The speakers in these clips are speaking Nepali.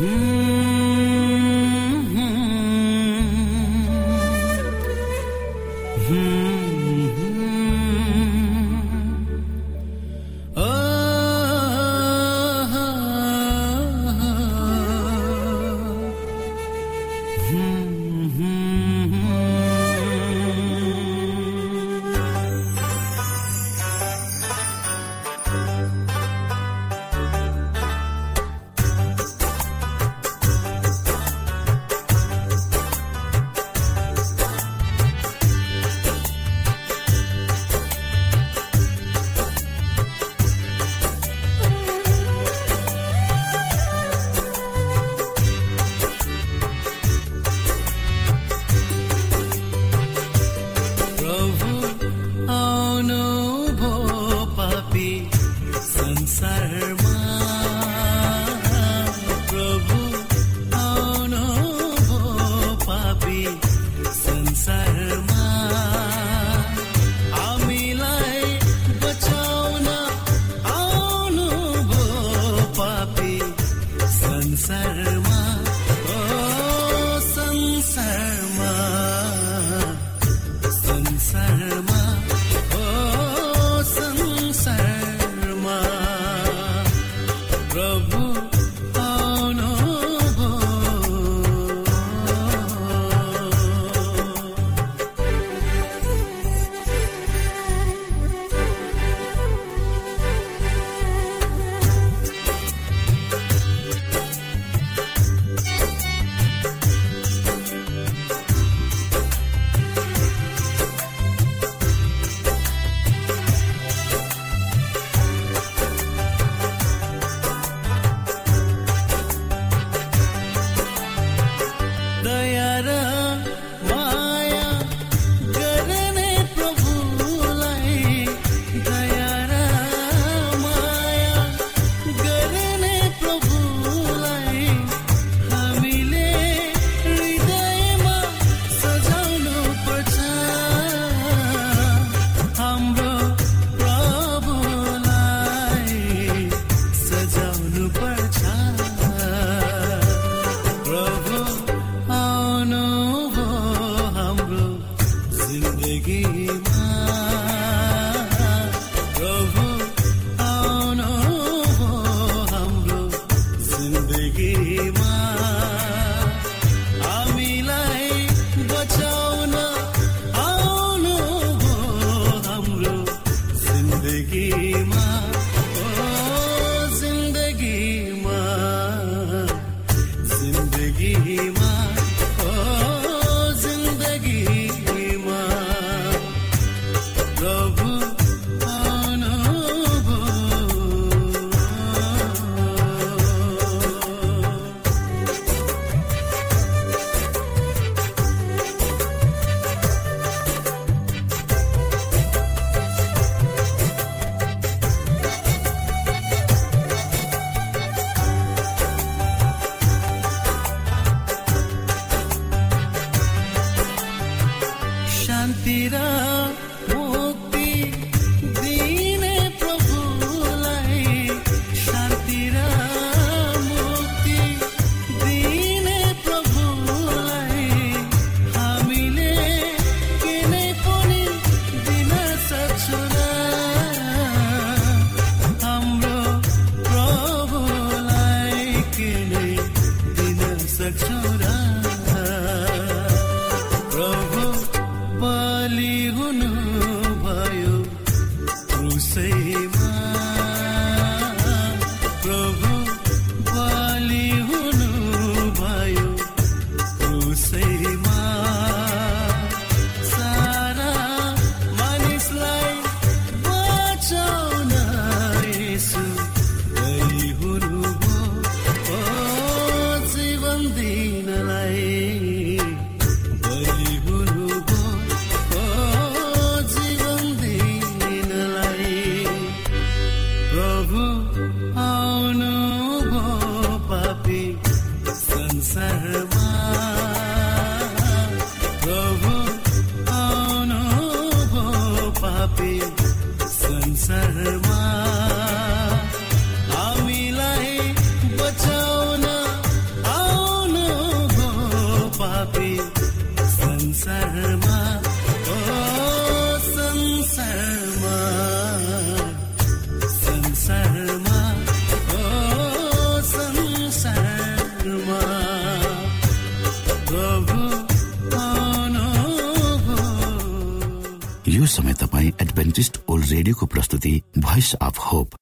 Hmm. minalai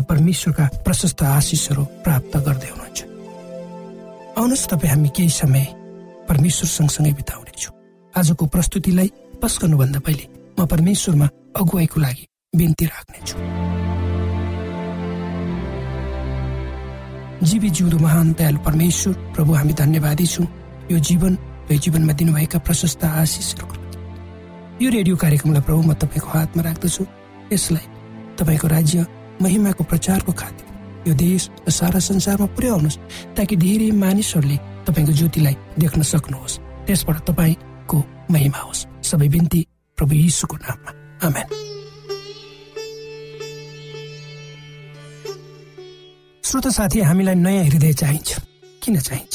परमेश्वरका प्रशस्त आशिषहरू प्राप्त गर्दै हुनुहुन्छ। आउनुहोस् तपाईँ हामी केही समय परमेश्वर सँगसँगै बिताउनेछौँ आजको प्रस्तुतिलाई पस गर्नुभन्दा पहिले म परमेश्वरमा अगुवाईको लागि बिन्ती राख्नेछु। जीवी जिउँदो महान दयालु परमेश्वर प्रभु हामी धन्यवादी छौँ। यो जीवन यो जीवनमा दिनुभएका प्रशस्त आशिषहरूको यो रेडियो कार्यक्रमलाई प्रभु म तपाईँको हातमा राख्दछु। यसलाई तपाईँको राज्य महिमाको प्रचारको खातिर यो देश र सारा संसारमा पुर्याउनुहोस् ताकि धेरै मानिसहरूले तपाईँको ज्योतिलाई देख्न सक्नुहोस् त्यसबाट तपाईँको महिमा होस् सबै बिन्ती प्रभु यीशुको नाममा आमेन श्रोत साथी हामीलाई नयाँ हृदय चाहिन्छ किन चाहिन्छ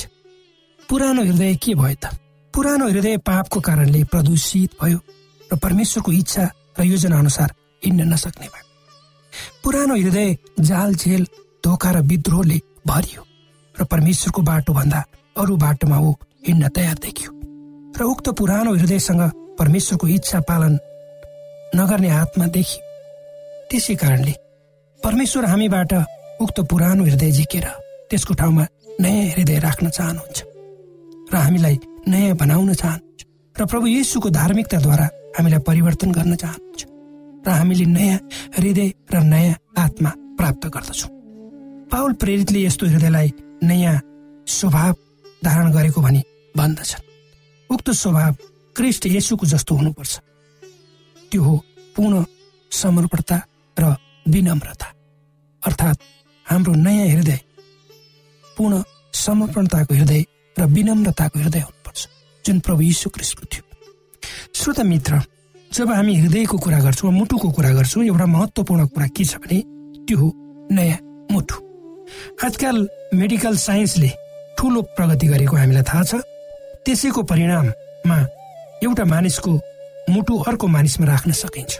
पुरानो हृदय के भयो त पुरानो हृदय पापको कारणले प्रदूषित भयो र परमेश्वरको इच्छा र योजना अनुसार हिँड्न नसक्ने भयो पुरानो हृदय जाल झेल धोका र विद्रोहले भरियो र परमेश्वरको बाटो भन्दा अरू बाटोमा ऊ हिँड्न तयार देखियो र उक्त पुरानो हृदयसँग परमेश्वरको इच्छा पालन नगर्ने हातमा देखियो। त्यसै कारणले परमेश्वर हामीबाट उक्त पुरानो हृदय झिकेर त्यसको ठाउँमा नयाँ हृदय राख्न चाहनुहुन्छ र हामीलाई नयाँ बनाउन चाहनुहुन्छ र प्रभु येसुको धार्मिकताद्वारा हामीलाई परिवर्तन गर्न चाहनुहुन्छ। र हामीले नयाँ हृदय र नयाँ आत्मा प्राप्त गर्दछौँ। पावल प्रेरितले यस्तो हृदयलाई नयाँ स्वभाव धारण गरेको भनी भन्दछन्। उक्त स्वभाव क्रिस्ट येसुको जस्तो हुनुपर्छ। त्यो हो पूर्ण समर्पणता र विनम्रता। अर्थात् हाम्रो नयाँ हृदय पूर्ण समर्पणताको हृदय र विनम्रताको हृदय हुनुपर्छ जुन प्रभु यीशु क्रिस्टको थियो। श्रोत मित्र जब हामी हृदयको कुरा गर्छौँ मुटुको कुरा गर्छौँ एउटा महत्त्वपूर्ण कुरा के छ भने त्यो हो नयाँ मुटु। आजकल मेडिकल साइन्सले ठुलो प्रगति गरेको हामीलाई थाहा छ। त्यसैको परिणाममा एउटा मानिसको मुटु अर्को मानिसमा राख्न सकिन्छ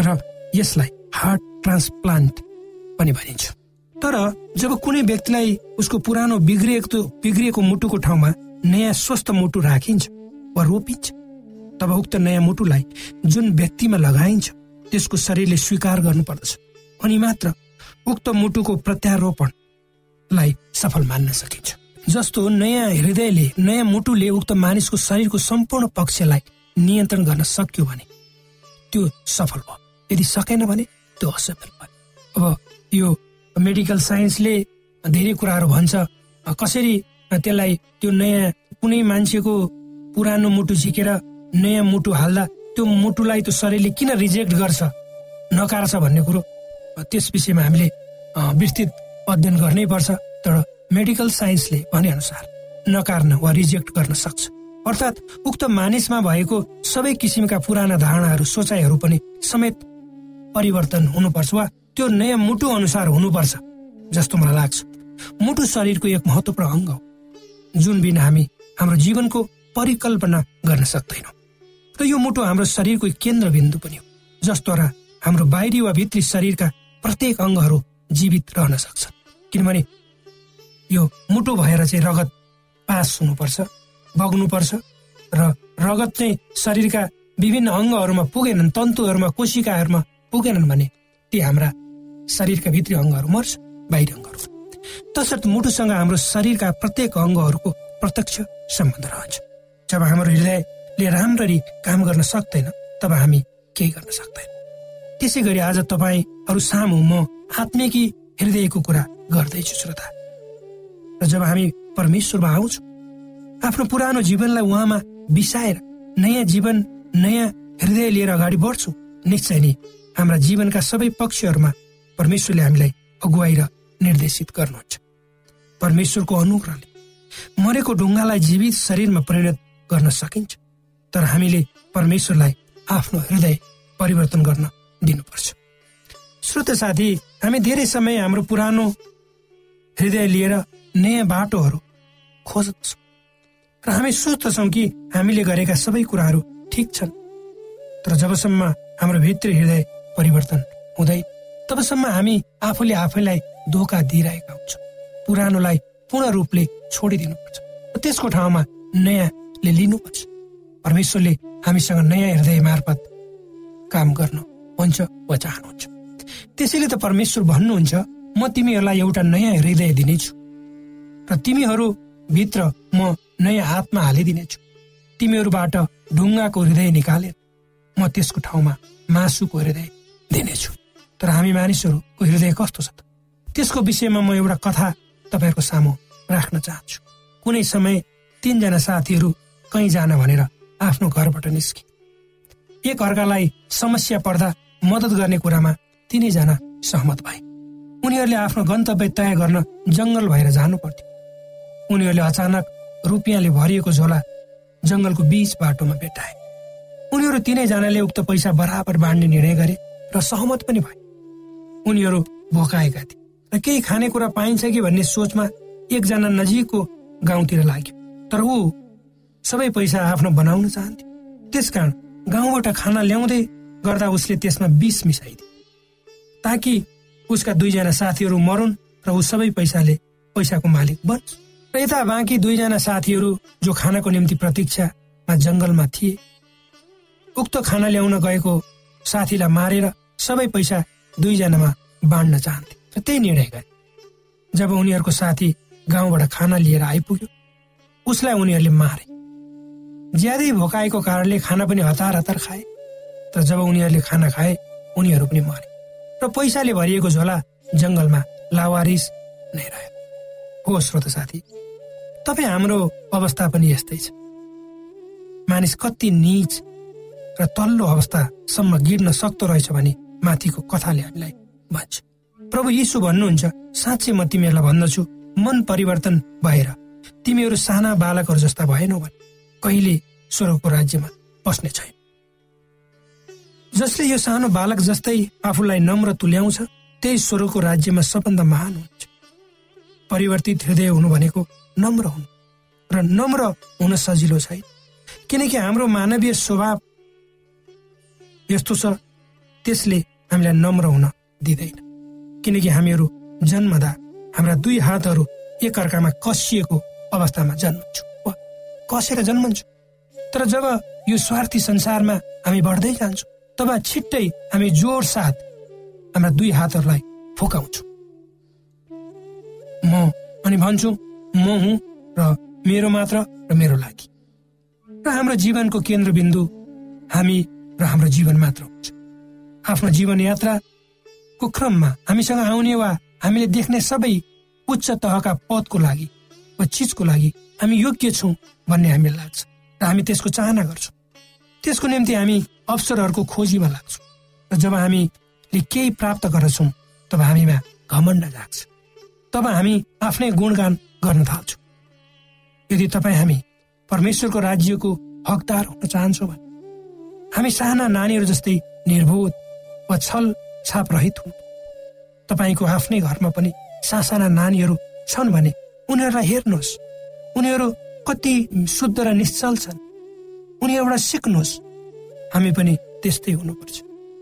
र यसलाई हार्ट ट्रान्सप्लान्ट पनि भनिन्छ। तर जब कुनै व्यक्तिलाई उसको पुरानो बिग्रिएको बिग्रिएको मुटुको ठाउँमा नयाँ स्वस्थ मुटु राखिन्छ वा रोपिन्छ तब उक्त नयाँ मुटुलाई जुन व्यक्तिमा लगाइन्छ त्यसको शरीरले स्वीकार गर्नुपर्दछ। अनि मात्र उक्त मुटुको प्रत्यारोपणलाई सफल मान्न सकिन्छ। जस्तो नयाँ हृदयले नयाँ मुटुले उक्त मानिसको शरीरको सम्पूर्ण पक्षलाई नियन्त्रण गर्न सक्यो भने त्यो सफल भयो। यदि सकेन भने त्यो असफल भयो। अब यो मेडिकल साइन्सले धेरै कुराहरू भन्छ कसरी त्यसलाई त्यो नयाँ कुनै मान्छेको पुरानो मुटु झिकेर नयाँ मुटु हाल्दा त्यो मुटुलाई त्यो शरीरले किन रिजेक्ट गर्छ? नकार्छ भन्ने कुरो। त्यस विषयमा हामीले विस्तृत अध्ययन गर्नै पर्छ तर मेडिकल साइन्सले भनेअनुसार नकार्न वा रिजेक्ट गर्न सक्छ। अर्थात् उक्त मानिसमा भएको सबै किसिमका पुराना धारणाहरू सोचाइहरू पनि समेत परिवर्तन हुनुपर्छ वा त्यो नयाँ मुटु अनुसार हुनुपर्छ जस्तो मलाई लाग्छ। मुटु शरीरको एक महत्वपूर्ण अङ्ग हो जुन बिना हामी हाम्रो जीवनको परिकल्पना गर्न सक्दैनौँ। र यो मुटु हाम्रो शरीरको केन्द्रबिन्दु पनि हो जसद्वारा हाम्रो बाहिरी वा भित्री शरीरका प्रत्येक अङ्गहरू जीवित रहन सक्छन्। किनभने यो मुटु भएर चाहिँ रगत पास हुनुपर्छ बग्नुपर्छ र रगत चाहिँ शरीरका विभिन्न अङ्गहरूमा पुगेनन् तन्तुहरूमा कोशिकाहरूमा पुगेनन् भने ती हाम्रा शरीरका भित्री अङ्गहरू मर्छ बाहिरी अङ्गहरू तसर्थ मुटुसँग हाम्रो शरीरका प्रत्येक अङ्गहरूको प्रत्यक्ष सम्बन्ध रहन्छ। जब हाम्रो हृदयले राम्ररी काम गर्न सक्दैन। तब हामी केही गर्न सक्दैन। त्यसै गरी आज तपाईँहरू सामु म आत्मिकी हृदयको कुरा गर्दैछु श्रोता। र जब हामी परमेश्वरमा आउँछौँ आफ्नो पुरानो जीवनलाई उहाँमा बिसाएर नयाँ जीवन नयाँ हृदय लिएर अगाडि बढ्छौँ निश्चय नै हाम्रा जीवनका सबै पक्षहरूमा परमेश्वरले हामीलाई अगुवाई र निर्देशित गर्नुहुन्छ। परमेश्वरको अनुग्रहले मरेको ढुङ्गालाई जीवित शरीरमा परिणत गर्न सकिन्छ। तर हामीले परमेश्वरलाई आफ्नो हृदय परिवर्तन गर्न दिनुपर्छ। श्रोत साथी हामी धेरै समय हाम्रो पुरानो हृदय लिएर नयाँ बाटोहरू खोज्दछौँ। र हामी सोच्दछौँ कि हामीले गरेका सबै कुराहरू ठिक छन्। तर जबसम्म हाम्रो भित्री हृदय परिवर्तन हुँदैन तबसम्म हामी आफूले आफैलाई धोका दिइरहेका हुन्छौँ। पुरानोलाई पूर्ण रूपले छोडिदिनुपर्छ। त्यसको ठाउँमा नयाँले लिनुपर्छ। परमेश्वरले हामीसँग नयाँ हृदय मार्फत काम गर्नु हुन्छ वा चाहनुहुन्छ त्यसैले त परमेश्वर भन्नुहुन्छ म तिमीहरूलाई एउटा नयाँ हृदय दिनेछु र तिमीहरू भित्र म नयाँ आत्मा हालिदिनेछु। तिमीहरूबाट ढुङ्गाको हृदय निकालेर म त्यसको ठाउँमा मासुको हृदय दिनेछु। तर हामी मानिसहरूको हृदय कस्तो छ त? त्यसको विषयमा म एउटा कथा तपाईँहरूको सामु राख्न चाहन्छु। कुनै समय तिनजना साथीहरू कहीँ जान भनेर आफ्नो घरबाट निस्के। एक अर्कालाई समस्या पर्दा मद्दत गर्ने कुरामा तिनैजना सहमत भए। उनीहरूले आफ्नो गन्तव्य तय गर्न जङ्गल भएर जानु पर्थ्यो। उनीहरूले अचानक रुपियाँले भरिएको झोला जङ्गलको बीच बाटोमा भेटाए। उनीहरू तिनैजनाले उक्त पैसा बराबर बाँड्ने निर्णय गरे र सहमत पनि भए। उनीहरू भोकाएका थिए र केही खानेकुरा पाइन्छ कि भन्ने सोचमा एकजना नजिकको गाउँतिर लाग्यो। तर ऊ सबै पैसा आफ्नो बनाउन चाहन्थ्यो। त्यसकारण गाउँबाट खाना ल्याउँदै गर्दा उसले त्यसमा विष मिसाइदियो। ताकि उसका दुईजना साथीहरू मरुन् र ऊ सबै पैसाले पैसाको मालिक बन्छ। र यता बाँकी दुईजना साथीहरू जो खानाको निम्ति प्रतीक्षामा जङ्गलमा थिए उक्त खाना ल्याउन गएको साथीलाई मारेर सबै पैसा दुईजनामा बाँड्न चाहन्थे र त्यही निर्णय गरे। जब उनीहरूको साथी गाउँबाट खाना लिएर आइपुग्यो उसलाई उनीहरूले मारे। ज्यादै भोकाएको कारणले खाना पनि हतार हतार खाए। तर जब उनीहरूले खाना खाए उनीहरू पनि मरे र पैसाले भरिएको झोला जङ्गलमा लावारिस नै रह्यो। हो श्रोत साथी तपाईँ हाम्रो अवस्था पनि यस्तै छ। मानिस कति निच र तल्लो अवस्थासम्म गिर्न सक्दो रहेछ भने माथिको कथाले हामीलाई भन्छ। प्रभु यीशु भन्नुहुन्छ साँच्चै म तिमीहरूलाई भन्दछु मन परिवर्तन भएर। तिमीहरू साना बालकहरू जस्ता भएनौ भने। कहिले स्वर्गको राज्यमा बस्ने छैन। जसले यो सानो बालक जस्तै आफूलाई नम्र तुल्याउँछ त्यही स्वर्गको राज्यमा सबभन्दा महान हुन्छ परिवर्तित हृदय हुनु भनेको नम्र हुनु र नम्र हुन सजिलो छैन। किनकि हाम्रो मानवीय स्वभाव यस्तो छ त्यसले हामीलाई नम्र हुन दिँदैन। किनकि हामीहरू जन्मदा हाम्रा दुई हातहरू एकअर्कामा कसिएको अवस्थामा जन्मन्छौँ। कसेर जन्मन्छौँ? तर जब यो स्वार्थी संसारमा हामी बढ्दै जान्छौँ तब छिट्टै हामी जोड साथ हाम्रा दुई हातहरूलाई फुकाउँछौँ। म अनि भन्छु म हुँ र मेरो मात्र र मेरो लागि। र हाम्रो जीवनको केन्द्रबिन्दु हामी र हाम्रो जीवन मात्र हुन्छ। आफ्नो जीवन यात्राको क्रममा हामीसँग आउने वा हामीले देख्ने सबै उच्च तहका पदको लागि वा चिजको लागि हामी योग्य छौँ भन्ने हामीलाई लाग्छ र हामी त्यसको चाहना गर्छौँ। त्यसको निम्ति हामी अवसरहरूको खोजीमा लाग्छौँ र जब हामीले केही प्राप्त गर्छौँ तब हामीमा घमण्ड जाग्छ। तब हामी आफ्नै गुणगान गर्न थाल्छौँ। यदि तपाईँ हामी परमेश्वरको राज्यको हकदार हुन चाहन्छौँ भने हामी साना नानीहरू जस्तै निर्बोध वा छल छाप रहित हुन्। तपाईँको आफ्नै घरमा पनि सासाना नानीहरू छन् भने उनीहरूलाई हेर्नुहोस्। उनीहरू कति शुद्ध र निश्चल छन्। उनीहरूबाट सिक्नुहोस्। हामी पनि त्यस्तै हुनुपर्छ।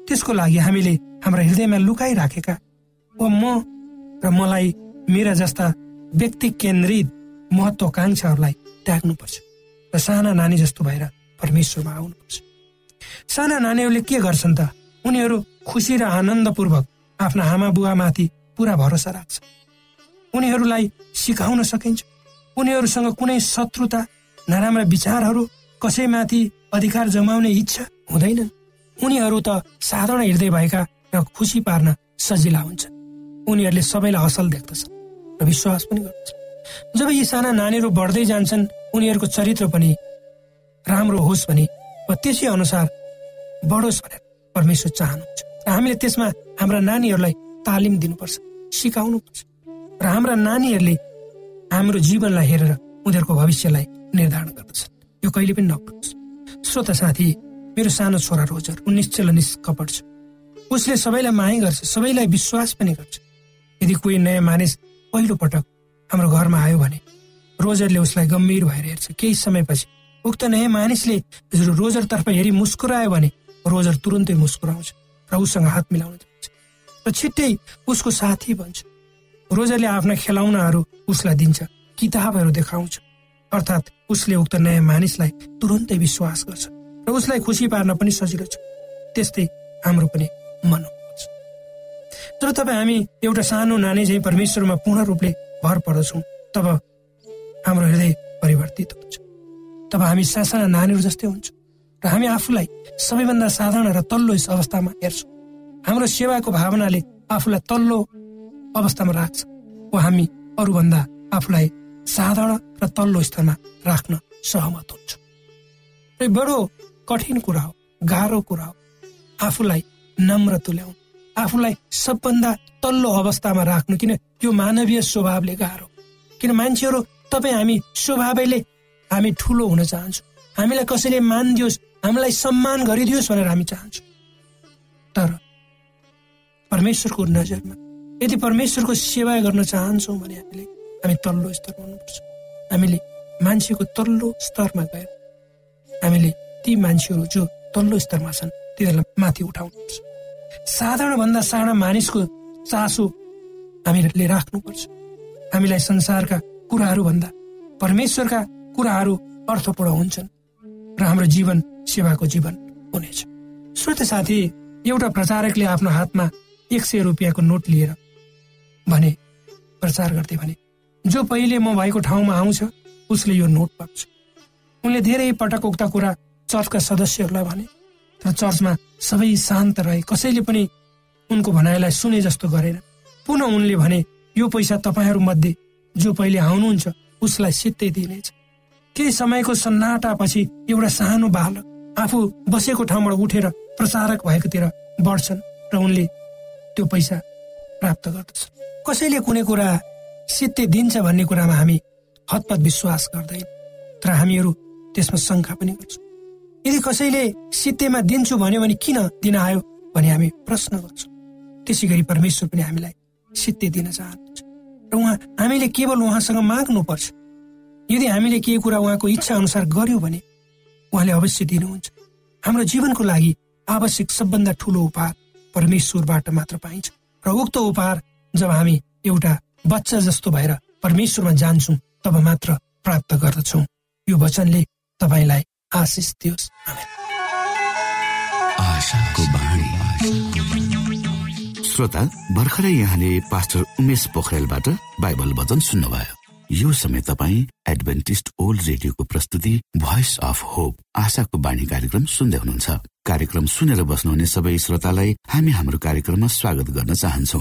त्यसको लागि हामीले हाम्रा हृदयमा लुकाइराखेका वा म र मलाई मेरा जस्ता व्यक्ति केन्द्रित महत्वाकांक्षाहरूलाई त्याग्नुपर्छ र साना नानी जस्तो भएर परमेश्वरमा आउनुपर्छ। साना नानीहरूले के गर्छन् त? उनीहरू खुसी र आनन्दपूर्वक आफ्ना आमा बुवामाथि पुरा भरोसा राख्छ उनीहरूलाई सिकाउन सकिन्छ। उनीहरूसँग कुनै शत्रुता नराम्रा विचारहरू कसैमाथि अधिकार जमाउने इच्छा हुँदैन। उनीहरू त साधारण हृदय भएका र खुसी पार्न सजिला हुन्छ। उनीहरूले सबैलाई असल देख्दछ र विश्वास पनि गर्दछ। जब यी साना नानीहरू बढ्दै जान्छन् उनीहरूको चरित्र पनि राम्रो होस् भने वा त्यसै अनुसार बढोस् भनेर परमेश्वर चाहनुहुन्छ। र हामीले त्यसमा हाम्रा नानीहरूलाई तालिम दिनुपर्छ सिकाउनुपर्छ। र हाम्रा नानीहरूले हाम्रो जीवनलाई हेरेर उनीहरूको भविष्यलाई निर्धारण गर्दछन्। यो कहिले पनि नपुग्छ श्रोता साथी मेरो सानो छोरा रोजर ऊ निश्चल निष्कपट छ। उसले सबैलाई माया गर्छ सबैलाई विश्वास पनि गर्छ। यदि कोही नयाँ मानिस पहिलो पटक हाम्रो घरमा आयो भने रोजरले उसलाई गम्भीर भएर हेर्छ। केही समयपछि उक्त नयाँ मानिसले रोजरतर्फ हेरी मुस्कुरायो भने रोजर तुरन्तै मुस्कुराउँछ र उसँग हात मिलाउन जान्छ। र छिट्टै उसको साथी बन्छ। रोजरले आफ्ना खेलाउनाहरू उसलाई दिन्छ किताबहरू देखाउँछ। अर्थात् उसले उक्त नयाँ मानिसलाई तुरन्तै विश्वास गर्छ र उसलाई खुसी पार्न पनि सजिलो छ। त्यस्तै हाम्रो पनि मन हुन्छ तर तपाईँ हामी एउटा सानो नानी चाहिँ परमेश्वरमा पूर्ण रूपले भर पर्दछौँ तब हाम्रो हृदय परिवर्तित हुन्छ। तब हामी सासाना नानीहरू जस्तै हुन्छौँ र हामी आफूलाई सबैभन्दा साधारण र तल्लो अवस्थामा हेर्छौँ। हाम्रो सेवाको भावनाले आफूलाई तल्लो अवस्थामा राख्छ। वा हामी अरूभन्दा आफूलाई साधारण र तल्लो स्तरमा राख्न सहमत हुन्छ। बडो कठिन कुरा हो गाह्रो कुरा हो। आफूलाई नम्र तुल्याउनु आफूलाई सबभन्दा तल्लो अवस्थामा राख्नु किन यो मानवीय स्वभावले गाह्रो? किन मान्छेहरू तपाईँ हामी स्वभावैले हामी ठुलो हुन चाहन्छौँ? हामीलाई कसैले मान दियोस् हामीलाई सम्मान गरिदियोस् भनेर हामी चाहन्छौँ। तर परमेश्वरको नजरमा यदि परमेश्वरको सेवा गर्न चाहन्छौँ भने हामीले हामी तल्लो स्तरमा हुनुपर्छ। हामीले मान्छेको तल्लो स्तरमा गएर हामीले ती मान्छेहरू जो तल्लो स्तरमा छन् तिनीहरूलाई माथि उठाउनुपर्छ। साधारणभन्दा साना मानिसको चासो हामीले राख्नुपर्छ। हामीलाई संसारका कुराहरू भन्दा परमेश्वरका कुराहरू अर्थपूर्ण हुन्छन् र हाम्रो जीवन सेवाको जीवन हुनेछ। श्रोत साथी एउटा प्रचारकले आफ्नो हातमा एक सय रुपियाँको नोट लिएर भने प्रचार गर्दै भने। जो पहिले म भएको ठाउँमा आउँछ उसले यो नोट पाउँछ। उनले धेरै पटक उक्त कुरा चर्चका सदस्यहरूलाई भने तर चर्चमा सबै शान्त रहे। कसैले पनि उनको भनाइलाई सुने जस्तो गरेन। पुनः उनले भने यो पैसा तपाईँहरू मध्ये जो पहिले आउनुहुन्छ उसलाई सित्तै दिनेछ। केही समयको सन्नाटापछि एउटा सानो बालक आफू बसेको ठाउँबाट उठेर प्रचारक भएकोतिर बढ्छन् र उनले त्यो पैसा प्राप्त गर्दछन्। कसैले कुनै कुरा सित्ते दिन्छ भन्ने कुरामा हामी हतपत विश्वास गर्दैन। तर हामीहरू त्यसमा शङ्का पनि गर्छौँ। यदि कसैले सित्तेमा दिन्छु भन्यो भने किन दिन आयो भने हामी प्रश्न गर्छौँ। त्यसै गरी परमेश्वर पनि हामीलाई सित्ते दिन चाहनुहुन्छ। र उहाँ हामीले केवल उहाँसँग माग्नुपर्छ। यदि हामीले केही कुरा उहाँको इच्छा अनुसार गर्यौँ भने उहाँले अवश्य दिनुहुन्छ। हाम्रो जीवनको लागि आवश्यक सबभन्दा ठुलो उपहार परमेश्वरबाट मात्र पाइन्छ। र उक्त उपहार जब हामी एउटा बच्चा जस्तो भएर परमेश्वरमा जान्छौँ तब मात्र प्राप्त गर्दछौँ। यो वचनले तपाईँलाई आशिष दियोस्। श्रोता भर्खरै यहाँले पास्टर उमेश पोखरेलबाट बाइबल वचन सुन्नुभयो। यो समय तपाईँ एडभेन्टिस्ट ओल्ड रेडियोको प्रस्तुति भोइस अफ होप आशाको बाणी कार्यक्रम सुन्दै हुनुहुन्छ। कार्यक्रम सुनेर बस्नुहुने सबै श्रोतालाई हामी हाम्रो कार्यक्रममा स्वागत गर्न चाहन्छौ।